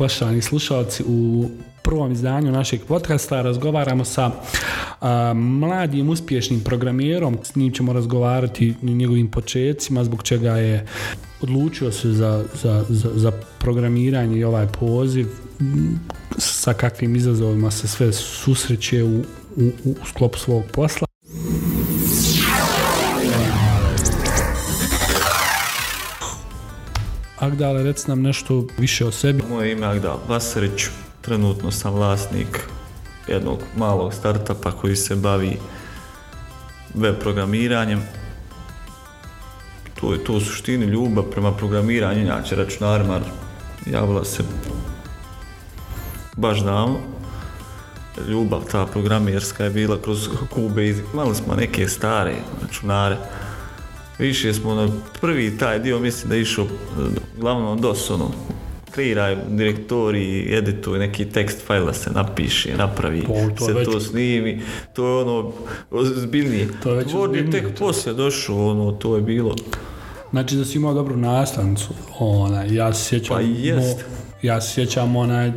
poštovani slušalci, u prvom izdanju našeg podcasta razgovaramo sa mladim uspješnim programjerom. S njim ćemo razgovarati o njegovim početcima, zbog čega je odlučio se za, za, za, programiranje i ovaj poziv, sa kakvim izazovima se sve susreće u, u, u sklopu svog posla. Agdale, rec nam nešto više o sebi. Moje ime je Agdal Vasarić, trenutno sam vlasnik jednog malog startupa koji se bavi web programiranjem. To je to suštini ljubav prema programiranju, inače računarima javila se baš davno. Ljubav ta programerska je bila kroz Kube, imali smo neke stare računare više smo na prvi taj dio, mislim da je išao e, glavnom DOS, ono, kreiraj direktori, edituj neki tekst fajla se napiše, napravi, to se već... to snimi, to je ono ozbiljnije. To je već ozbiljnije. tek poslije došao, ono, to je bilo. Znači da si imao dobru nastavnicu, ona, ja se sjećam. Pa jest. Ja se sjećam onaj,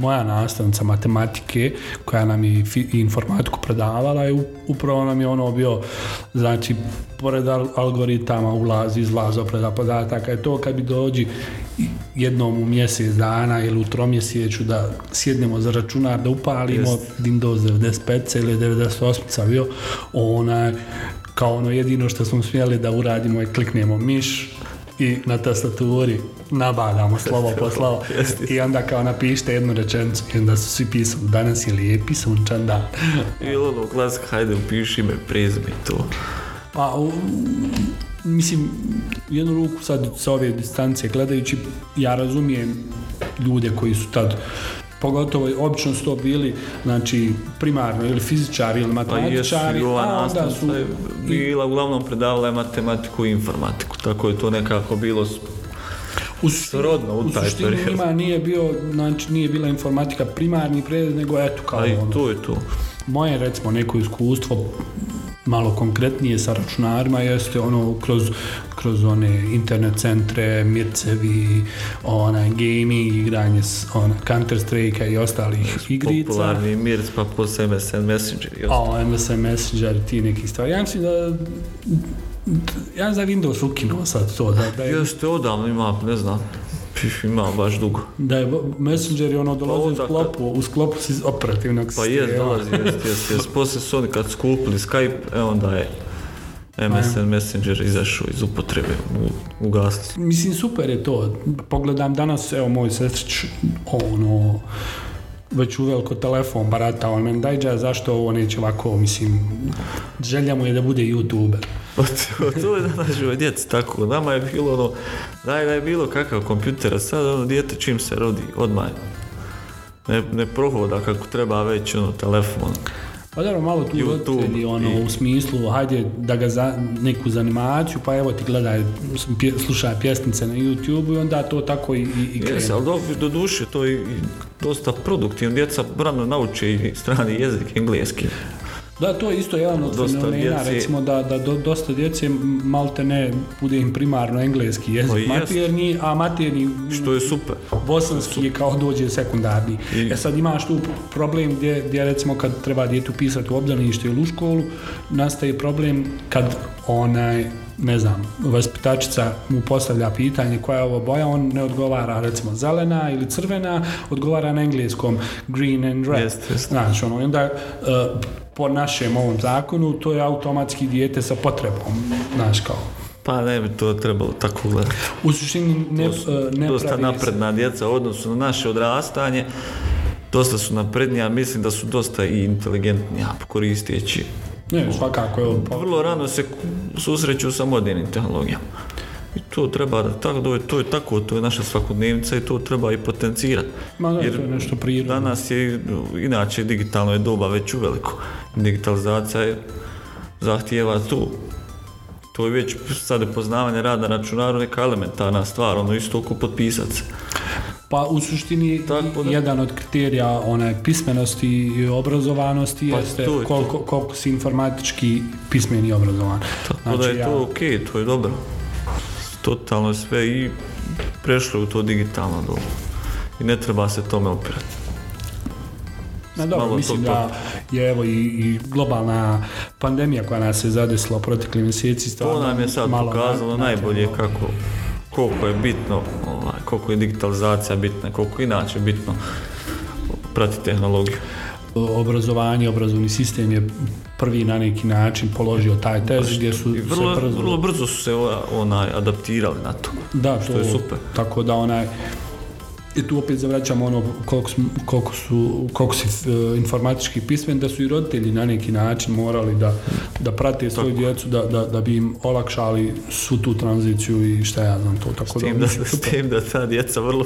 moja nastavnica matematike koja nam je i informatiku predavala i upravo nam je ono bio, znači, pored algoritama ulaz, izlaz, opreda podataka i to kad bi dođi jednom u mjesec dana ili u tromjesečju da sjednemo za računar, da upalimo Windows 95 ili 98 bio, ona kao ono jedino što smo smjeli da uradimo je kliknemo miš, i na tastaturi nabadamo slovo po slovo i onda kao napišite jednu rečenicu i onda su svi pisali danas je lijepi sunčan dan. I ono klasik, hajde upiši me, prizmi to. Pa, mislim, jednu ruku sad sa ove distancije gledajući, ja razumijem ljude koji su tad pogotovo obično su to bili znači primarno ili fizičari ili pa matematičari, a onda su bila uglavnom predavala matematiku i informatiku, tako je to nekako bilo u srodno u, taj period. nije bio, znači nije bila informatika primarni predmet, nego eto kao A ono. to je to. Moje recimo neko iskustvo malo konkretnije sa računarima jeste ono kroz, kroz one internet centre, mircevi, ona, gaming, igranje ona, Counter Strike-a i ostalih igrica. Popularni mirc pa plus MSN Messenger i O, MSN Messenger ti neki stvari. Ja mislim da ja za Windows ukinuo sad to. Da, Jeste odavno ima, ne znam. Pif, ima baš dugo. Da, je, Messenger je ono dolazi pa u sklopu, u sklopu si operativnog Pa jes, dolazi, jest, jest, jest. Poslije su oni kad skupili Skype, e onda je MSN Messenger izašao iz upotrebe, ugasli. Mislim, super je to. Pogledam danas, evo, moj sestrić, ono, već uveliko telefon barata on men dajđa, zašto ovo neće ovako, mislim, želja mu je da bude youtuber. to je danas živo djeca, tako, nama je bilo ono, daj je bilo kakav kompjuter, a sad ono djete čim se rodi, odmah ne, ne prohoda kako treba već ono telefon. Pa dobro, malo tu roditelji, ono, u smislu, hajde da ga za neku zanimaciju, pa evo ti gledaj, pje, slušaj pjesnice na YouTube i onda to tako i, i, Jesi, ali do, duše, to je dosta produktivno, djeca brano nauče i strani jezik, engleski. Da, to je isto jedan od fenomena, recimo da, da dosta djece malte ne bude im primarno engleski jezik, materni, a materni što je super. bosanski je kao dođe sekundarni. I... E sad imaš tu problem gdje, gdje recimo kad treba djetu pisati u obdanište ili u školu, nastaje problem kad onaj ne znam, vaspitačica mu postavlja pitanje koja je ovo boja, on ne odgovara recimo zelena ili crvena, odgovara na engleskom green and red. Yes, Znači, ono, onda e, po našem ovom zakonu to je automatski dijete sa potrebom, znaš kao. Pa ne bi to trebalo tako gledati. U suštini ne, Dosta e, napredna djeca u odnosu na naše odrastanje, dosta su naprednija, mislim da su dosta i inteligentnija koristeći ne, svakako je pa... Vrlo rano se susreću sa modernim tehnologijama. I to treba tako, to je, tako, to je naša svakodnevnica i to treba i potencirati. Jer je nešto prirodno. Danas je, inače, digitalno je doba već uveliko. Digitalizacija zahtijeva tu to je već sad poznavanje rada na neka elementarna stvar, ono isto oko potpisati pa u suštini Tako jedan od kriterija one pismenosti i obrazovanosti pa jeste je koliko, koliko si informatički pismen i obrazovan. Tako da znači, je to ok, to je dobro. Totalno sve i prešlo u to digitalno dobro I ne treba se tome opirati. Na dobro, mislim da je evo i, globalna pandemija koja nas je zadesila u proteklim mjeseci. To nam je sad pokazalo najbolje kako koliko je bitno koliko je digitalizacija bitna, koliko inače bitno pratiti tehnologiju. Obrazovanje, obrazovni sistem je prvi na neki način položio taj test gdje su vrlo, se brzo... vrlo brzo su se onaj adaptirali na to. Da, što je super. Tako da onaj i tu opet zavraćamo ono koliko, koliko su, koliko e, informatički pismen, da su i roditelji na neki način morali da, da prate svoju djecu, da, da, da, bi im olakšali su tu tranziciju i šta ja znam to. Tako s tim da, da, s tim da ta djeca vrlo,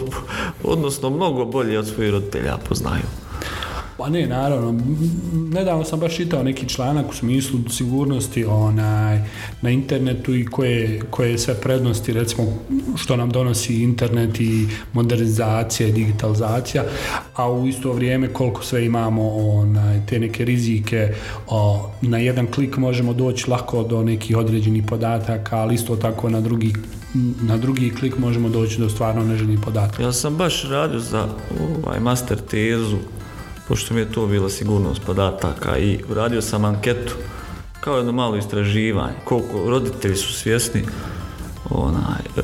odnosno mnogo bolje od svojih roditelja poznaju. Pa ne, naravno. Nedavno sam baš čitao neki članak u smislu sigurnosti onaj, na internetu i koje, sve prednosti, recimo što nam donosi internet i modernizacija i digitalizacija, a u isto vrijeme koliko sve imamo onaj, te neke rizike, na jedan klik možemo doći lako do nekih određenih podataka, ali isto tako na drugi na drugi klik možemo doći do stvarno neželjenih podataka. Ja sam baš radio za ovaj master tezu pošto mi je to bila sigurnost podataka i radio sam anketu kao jedno malo istraživanje, koliko roditelji su svjesni onaj, e,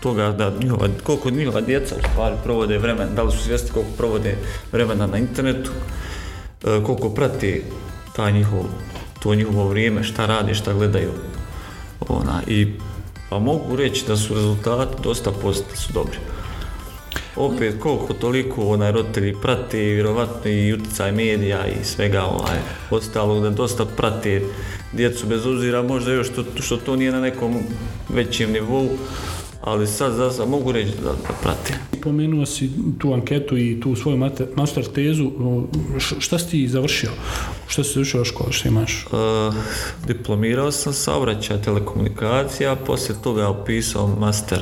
toga da njihova, koliko njihova djeca stvari provode vremena, da li su svjesni koliko provode vremena na internetu, e, koliko prati taj njihov, to njihovo vrijeme, šta radi, šta gledaju. Ona, i, pa mogu reći da su rezultati dosta pozitivni, su dobri opet koliko toliko onaj roditelji prate, vjerovatno i utjecaj medija i svega onaj ostalog da dosta prate djecu bez obzira možda još što, što to nije na nekom većem nivou, ali sad za mogu reći da, prati. Spomenuo Pomenuo si tu anketu i tu svoju master tezu, šta si ti završio? Šta si završio u školi, šta imaš? E, diplomirao sam sa obraćaja telekomunikacija, poslije toga opisao master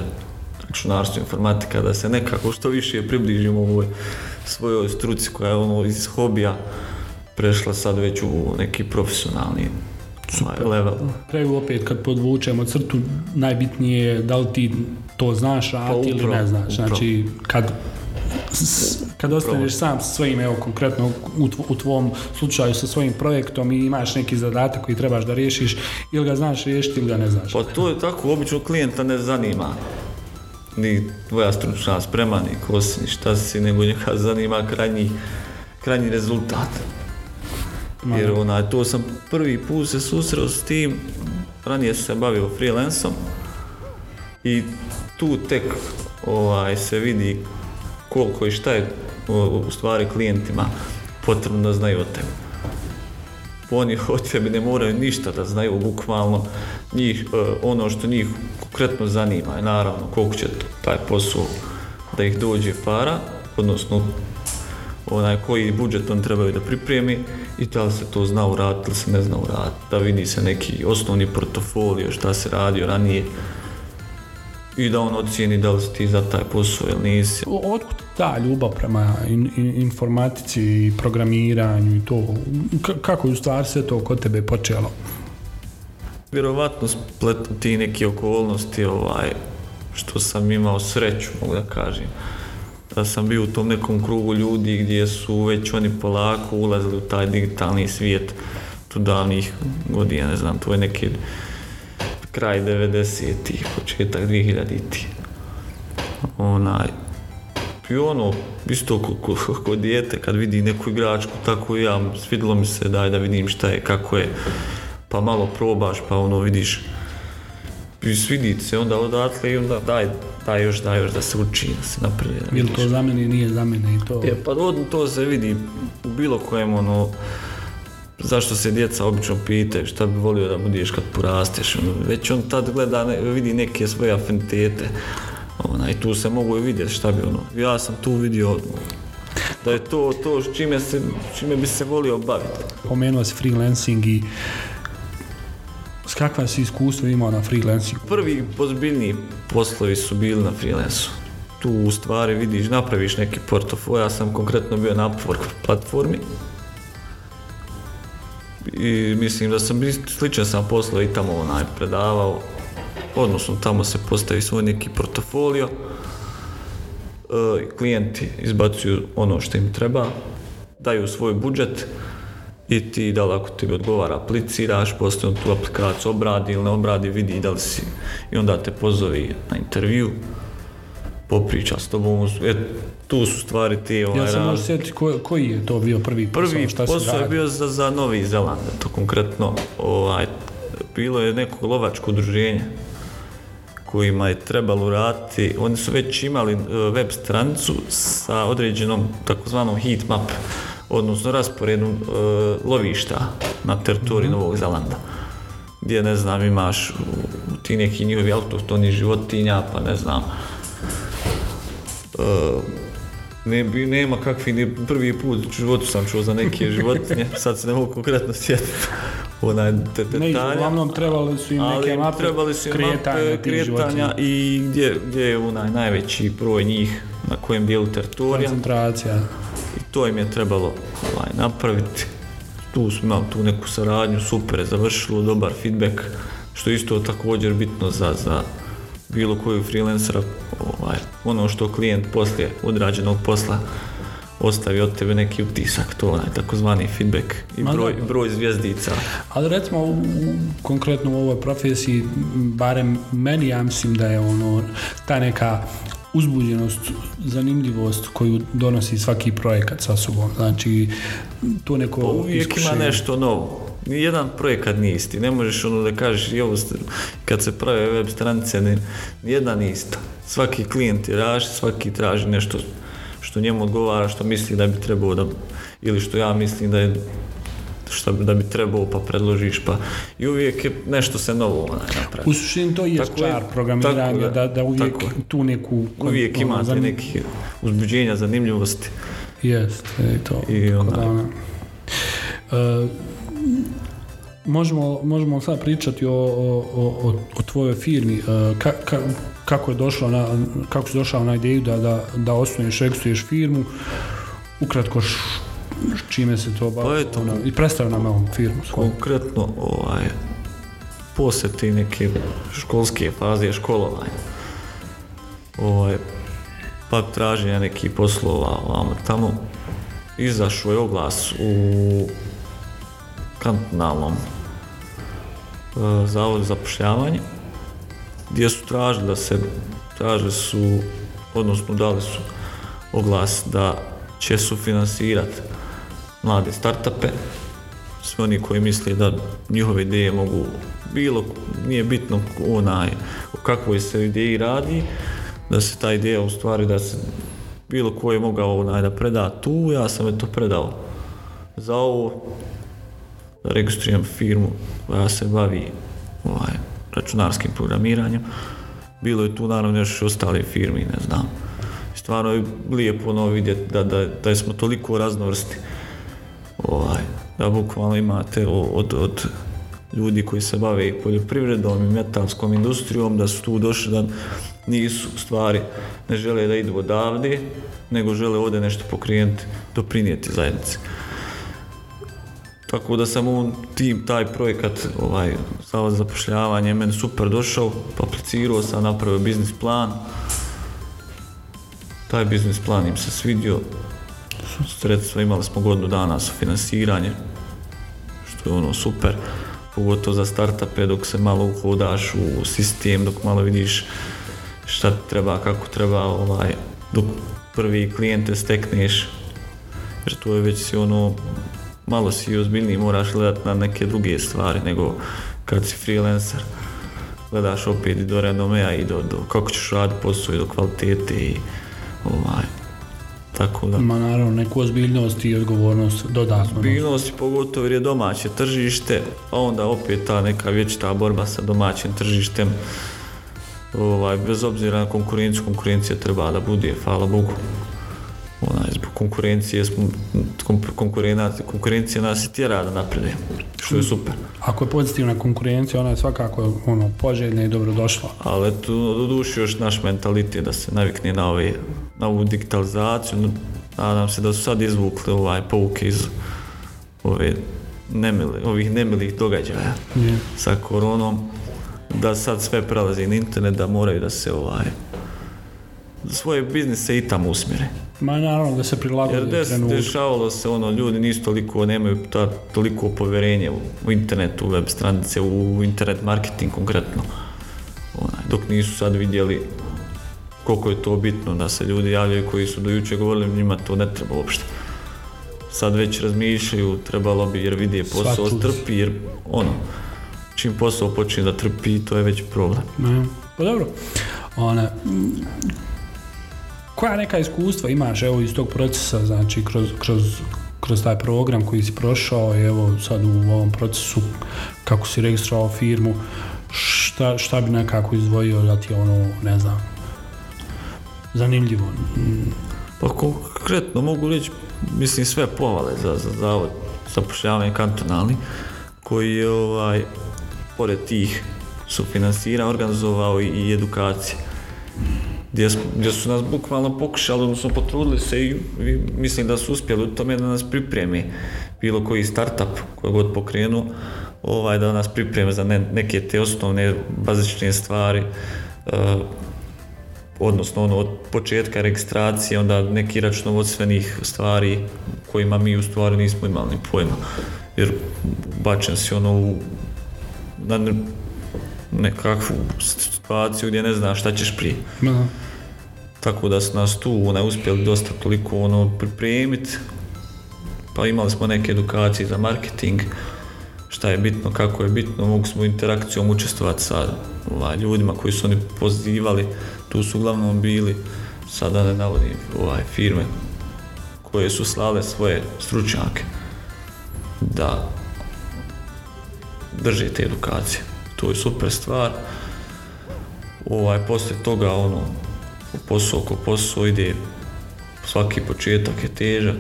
računarstvo, informatika, da se nekako što više približimo ovoj svojoj struci koja je ono iz hobija prešla sad već u neki profesionalni ovaj, Super. level. Kraju opet kad podvučemo crtu, najbitnije je da li ti to znaš, a pa ne znaš. Znači, kad kad ostaneš sam sa svojim, evo konkretno u, tvom slučaju sa svojim projektom i imaš neki zadatak koji trebaš da riješiš, ili ga znaš riješiti ili ga ne znaš. Pa to je tako, obično klijenta ne zanima ni tvoja stručna sprema, ni ko šta si, nego njega zanima krajnji, krajnji rezultat. Jer ona, to sam prvi put se susreo s tim, ranije se bavio freelansom i tu tek ovaj, se vidi koliko i šta je u stvari klijentima potrebno da znaju o tebi. Oni o tebi ne moraju ništa da znaju, bukvalno njih, e, ono što njih konkretno zanima je naravno koliko će taj posao da ih dođe para, odnosno onaj koji budžet on trebaju da pripremi i da li se to zna uraditi ili se ne zna uraditi, da vidi se neki osnovni portofolio, šta se radio ranije i da on ocijeni da li si ti za taj posao ili nisi. Otkud ta ljubav prema informatici i programiranju i to? kako je u stvari sve to kod tebe počelo? Vjerovatno spletu ti neke okolnosti ovaj, što sam imao sreću, mogu da kažem. Da sam bio u tom nekom krugu ljudi gdje su već oni polako ulazili u taj digitalni svijet tu davnih godina, ne znam, to je neki kraj 90-ih, početak 2000-ih. Onaj, i ono, isto ko, ko, dijete, kad vidi neku igračku, tako i ja, svidilo mi se daj da vidim šta je, kako je pa malo probaš, pa ono vidiš, svidi se onda odatle i onda daj, daj još, daj još da se uči, da se naprije. Ili to za mene nije za mene i to... Je, pa to se vidi u bilo kojem ono, zašto se djeca obično pitaju šta bi volio da budeš kad porasteš. Ono, već on tad gleda, vidi neke svoje afinitete. Ona, I tu se mogu i vidjeti šta bi ono. Ja sam tu vidio ono, Da je to to čime, se, čime bi se volio baviti. Pomenuo si freelancing i kakva si iskustva imao na freelancingu? Prvi pozbiljniji poslovi su bili na freelansu. Tu u stvari vidiš, napraviš neki portofo. Ja sam konkretno bio na Upwork platformi. I mislim da sam sličan sam poslo i tamo onaj predavao. Odnosno tamo se postavi svoj neki portofolio. E, klijenti izbacuju ono što im treba. Daju svoj budžet i ti da li ako ti odgovara apliciraš, poslije on tu aplikaciju obradi ili ne obradi, vidi da li si i onda te pozovi na intervju, popriča s tobom, e, tu su stvari ti ovaj, Ja sam možda sjetiti koji je to bio prvi posao, Prvi šta posao je bio za, za Novi Zeland, to konkretno ovaj, bilo je neko lovačko udruženje kojima je trebalo raditi, oni su već imali e, web stranicu sa određenom takozvanom heat map odnosno rasporedu e, lovišta na teritoriji mhm. Novog Zelanda gdje ne znam imaš ti neki njihovi autohtoni životinja pa ne znam e, ne, nema kakvi ni prvi put u životu sam čuo za neke životinje sad se ne mogu konkretno sjetiti onaj te, ne, uglavnom trebali su im neke mape trebali su kretanja, i gdje, gdje je onaj najveći broj njih na kojem dijelu teritorija koncentracija to im je trebalo ovaj, napraviti. Tu smo imali tu neku saradnju, super je završilo, dobar feedback, što je isto također bitno za, za bilo koju freelancera, ovaj, ono što klijent poslije odrađenog posla ostavi od tebe neki utisak, to je takozvani feedback i broj, broj zvijezdica. Ali recimo u, konkretno u ovoj profesiji, barem meni ja mislim da je ono ta neka uzbuđenost, zanimljivost koju donosi svaki projekat sa sobom. Znači, to neko pa Uvijek ima nešto novo. Nijedan projekat nije isti. Ne možeš ono da kažeš, ovo, kad se prave web stranice, nijedan jedna nije isto. Svaki klijent je raš, svaki traži nešto što njemu odgovara, što misli da bi trebao da, ili što ja mislim da je što bi, da bi trebao pa predložiš pa i uvijek je nešto se novo onaj napravi. U suštini to je tako čar programiranja da, da uvijek tako, tu neku uvijek ima imate ono, zanim... uzbuđenja, zanimljivosti. Jest, je to. I ona. Uh, ono. e, možemo, možemo sad pričati o, o, o, o tvojoj firmi. E, kako je došla na, kako si došao na ideju da, da, da osnuješ, registruješ firmu. Ukratko, š čime se to bavio. Pa ono, I predstavio nam ovom firmu. Konkretno, ovaj, posjeti neke školske faze školovanja. Ovaj, pa traženja nekih poslova ovamo tamo. Izašao je oglas u kantonalnom e, zavodu za zapošljavanje gdje su tražili da se traže su odnosno dali su oglas da će sufinansirati mlade startupe, svi oni koji misle da njihove ideje mogu bilo, nije bitno onaj, o kakvoj se ideji radi, da se ta ideja u stvari da se bilo ko je mogao onaj da preda tu, ja sam je to predao. Za ovo da registriram firmu koja se bavi ovaj, računarskim programiranjem. Bilo je tu naravno još ostale firmi, ne znam. Stvarno je lijepo ono vidjeti da, da, da smo toliko raznovrsti. Ovaj, da bukvalno imate od, od ljudi koji se bave i poljoprivredom i metalskom industrijom, da su tu došli da nisu stvari, ne žele da idu odavde, nego žele ovdje nešto pokrenuti, doprinijeti zajednici. Tako da sam on tim, taj projekat, ovaj, zavod za zapošljavanje, meni super došao, aplicirao sam, napravio biznis plan. Taj biznis plan im se svidio, sredstva, imali smo godinu dana finansiranje što je ono super, pogotovo za startupe dok se malo uhodaš u sistem, dok malo vidiš šta treba, kako treba, ovaj, dok prvi klijente stekneš, jer to je već si ono, malo si ozbiljniji, moraš gledati na neke druge stvari nego kad si freelancer. Gledaš opet i do renomeja i do, do kako ćeš raditi posao i do kvalitete i ovaj, tako da. Ma naravno, neku ozbiljnost i odgovornost dodatno. Ozbiljnost, pogotovo jer je domaće tržište, a onda opet ta neka ta borba sa domaćim tržištem, ovaj, bez obzira na konkurenciju, konkurencija treba da bude, hvala Bogu. Onaj, zbog konkurencije smo, konkurencija nas i tjera da što je super. Ako je pozitivna konkurencija, ona je svakako ono, poželjna i dobrodošla. Ali tu doduši još naš mentalitet da se navikne na ove na ovu digitalizaciju. Nadam se da su sad izvukli ovaj pouke iz ove nemili, ovih nemilih događaja sa koronom da sad sve prelazi na internet, da moraju da se ovaj svoje biznise i tamo usmjere. Ma naravno da se prilagode Jer des, dešavalo se ono, ljudi nisu toliko, nemaju ta, toliko povjerenje u, u internetu, u web stranice, u internet marketing konkretno. Onaj, dok nisu sad vidjeli koliko je to bitno da se ljudi javljaju koji su do juče govorili njima to ne treba uopšte. Sad već razmišljaju, trebalo bi jer vidi je posao trpi jer ono, čim posao počinje da trpi to je već problem. Pa dobro, mm, koja neka iskustva imaš evo iz tog procesa, znači kroz, kroz, kroz taj program koji si prošao i evo sad u ovom procesu kako si registrovao firmu, šta, šta bi nekako izdvojio da ti ono, ne znam, zanimljivo? Pa konkretno mogu reći, mislim sve povale za, za zapošljavanje kantonalni koji je ovaj, pored tih financira organizovao i edukacije gdje, gdje su nas bukvalno pokušali, odnosno potrudili se i, mislim da su uspjeli u tome da nas pripremi bilo koji startup koji god pokrenu, ovaj, da nas pripreme za neke te osnovne bazične stvari, e, odnosno ono od početka registracije, onda neki računovodstvenih stvari kojima mi u stvari nismo imali ni pojma. Jer bačen si ono u nekakvu situaciju gdje ne znaš šta ćeš prije. Tako da su nas tu ona, uspjeli dosta toliko ono pripremiti, pa imali smo neke edukacije za marketing, šta je bitno, kako je bitno, mogli smo interakcijom učestvovati sa ljudima koji su oni pozivali tu su uglavnom bili, sada ne navodim, ovaj, firme koje su slale svoje stručnjake da drže te edukacije. To je super stvar. Ovaj, poslije toga ono, posao oko posao ide, svaki početak je težak,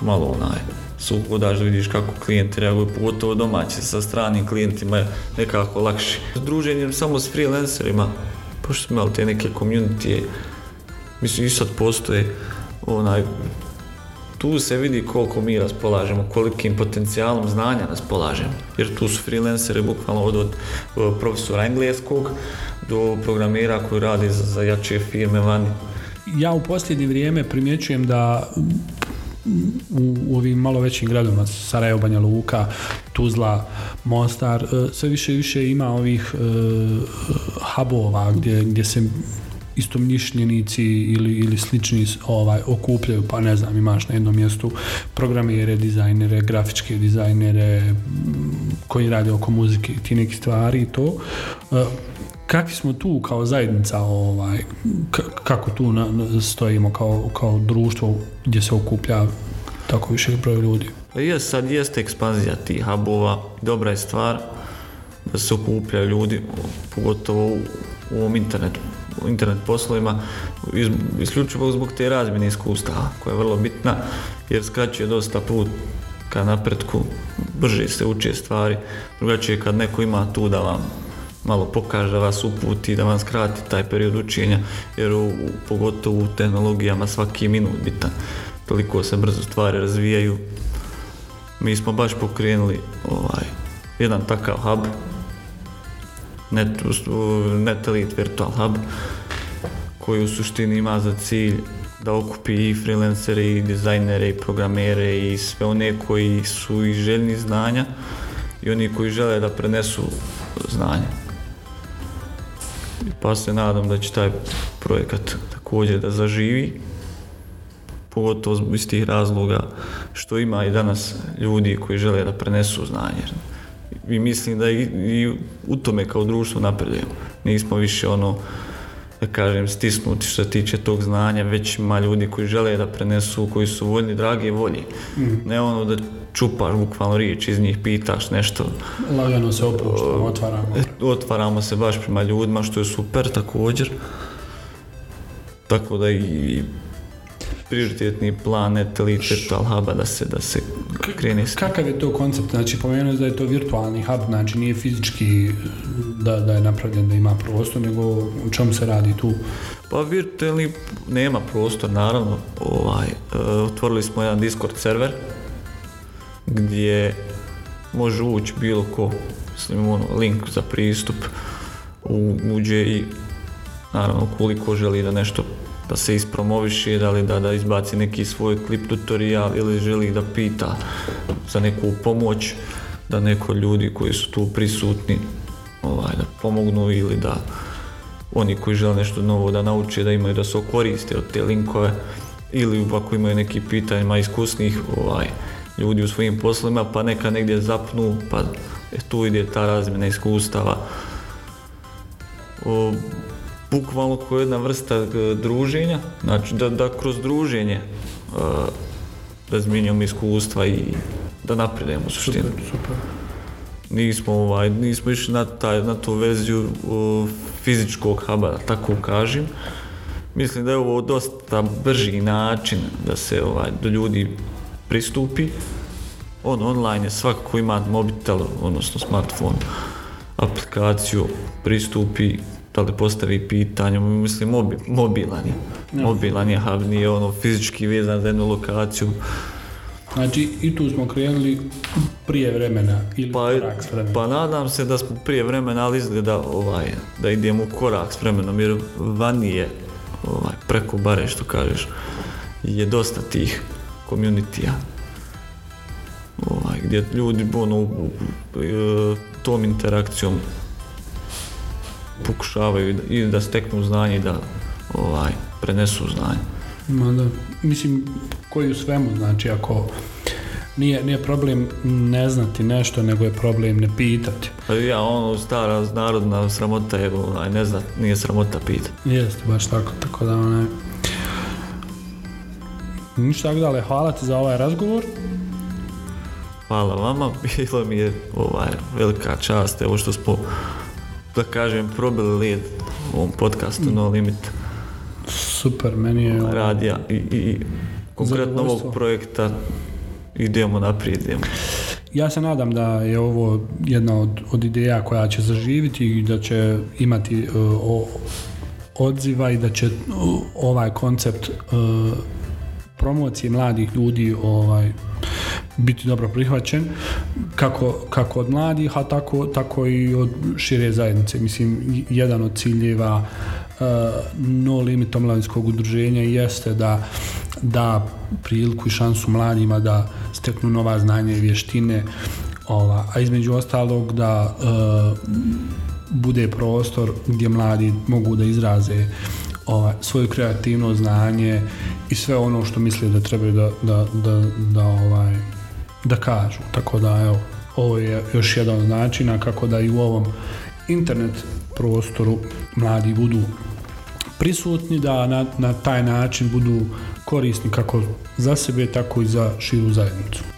malo onaj, su da vidiš kako klijenti reaguju, pogotovo domaći sa stranim klijentima je nekako lakše. Druženjem samo s freelancerima pošto smo imali te neke community, mislim i sad postoje onaj, tu se vidi koliko mi raspolažemo, kolikim potencijalom znanja raspolažemo. Jer tu su freelanceri bukvalno od, e, profesora engleskog do programera koji radi za, za jače firme vani. Ja u posljednje vrijeme primjećujem da u, ovim malo većim gradovima Sarajevo, Banja Luka, Tuzla, Mostar, e, sve više i više ima ovih e, hubova gdje, gdje se istomišljenici ili, ili slični ovaj, okupljaju, pa ne znam, imaš na jednom mjestu programere, dizajnere, grafičke dizajnere mm, koji rade oko muzike i ti stvari i to. E, kakvi smo tu kao zajednica, ovaj, kako tu stojimo kao, kao društvo gdje se okuplja tako više broj ljudi? Pa Jes, sad jeste ekspanzija tih hubova, dobra je stvar, da se okuplja ljudi, pogotovo u, ovom internetu u internet poslovima isključivo zbog te razmjene iskustava koja je vrlo bitna jer skraćuje dosta put ka napretku, brže se uče stvari, drugačije kad neko ima tu da vam malo pokaže, da vas uputi, da vam skrati taj period učenja, jer u, pogotovo u tehnologijama svaki minut bitan, toliko se brzo stvari razvijaju. Mi smo baš pokrenuli ovaj, jedan takav hub Netelit Virtual Hub koji u suštini ima za cilj da okupi i freelancere i dizajnere i programere i sve one koji su i željni znanja i oni koji žele da prenesu znanje. Pa se nadam da će taj projekat također da zaživi, pogotovo iz tih razloga što ima i danas ljudi koji žele da prenesu znanje i mislim da i, u tome kao društvo napredujemo. Nismo više ono, da kažem, stisnuti što se tiče tog znanja, već ima ljudi koji žele da prenesu, koji su voljni, dragi i volji. Mhm. Ne ono da čupaš bukvalno riječ, iz njih pitaš nešto. Lagano se opuštamo, otvaramo. E, otvaramo se baš prema ljudima, što je super također. Tako da i prioritetni plan, mentalitet, hub da se, da se krene. Kakav je to koncept? Znači, pomenuo da je to virtualni hub, znači nije fizički e, da, da je napravljen da ima prostor, nego u čemu se radi tu? Pa virtualni nema prostor, naravno. Ovaj, e, otvorili smo jedan Discord server gdje može ući bilo ko, mislim, ono, link za pristup, uđe i naravno koliko želi da nešto pa da se ispromoviše, li da, da izbaci neki svoj klip tutorial ili želi da pita za neku pomoć, da neko ljudi koji su tu prisutni ovaj, da pomognu ili da oni koji žele nešto novo da nauče, da imaju da se okoriste od te linkove ili ako imaju neki pitanja iskusnih ovaj, ljudi u svojim poslovima pa neka negdje zapnu pa e, tu ide ta razmjena iskustava bukvalno kao jedna vrsta e, druženja, znači da, da kroz druženje uh, e, razminjamo iskustva i da napredujemo u Super, super. Nismo, ovaj, nismo išli na, taj, na tu verziju uh, fizičkog haba, tako kažem. Mislim da je ovo dosta brži način da se ovaj, do ljudi pristupi. On online je svakako ima mobitel, odnosno smartphone, aplikaciju, pristupi, da li postavi pitanje, mislim mobi, mobilan je. Mobilan je a nije ono fizički vezan za jednu lokaciju. Znači i tu smo krenuli prije vremena ili pa, korak s Pa nadam se da smo prije vremena, ali izgleda ovaj, da idemo u korak s vremenom, jer ovaj, preko bare što kažeš, je dosta tih komunitija Ovaj, gdje ljudi ono, e, tom interakcijom pokušavaju i da steknu znanje i da ovaj, prenesu znanje. Ma da, mislim, koji u svemu, znači, ako nije, nije problem ne znati nešto, nego je problem ne pitati. Pa ja, ono, stara narodna sramota je, onaj, ne zna, nije sramota pitati. Jeste, baš tako, tako da, onaj... Ništa tako hvala ti za ovaj razgovor. Hvala vama, bilo mi je ovaj, velika čast, evo što smo da kažem, probili lijed u ovom podcastu No Limit. Super, meni je... Radija i, i konkretno ovog projekta idemo naprijed. Idemo. Ja se nadam da je ovo jedna od, od ideja koja će zaživiti i da će imati e, odziva i da će e, ovaj koncept uh, promocije mladih ljudi ovaj biti dobro prihvaćen kako, kako od mladih, a tako, tako i od šire zajednice. Mislim, jedan od ciljeva e, no limit omladinskog udruženja jeste da da priliku i šansu mladima da steknu nova znanja i vještine, ova, a između ostalog da e, bude prostor gdje mladi mogu da izraze ovaj, svoju kreativno znanje i sve ono što misle da trebaju da, da, da, da ovaj, da kažu. Tako da, evo, ovo je još jedan od načina kako da i u ovom internet prostoru mladi budu prisutni, da na, na taj način budu korisni kako za sebe, tako i za širu zajednicu.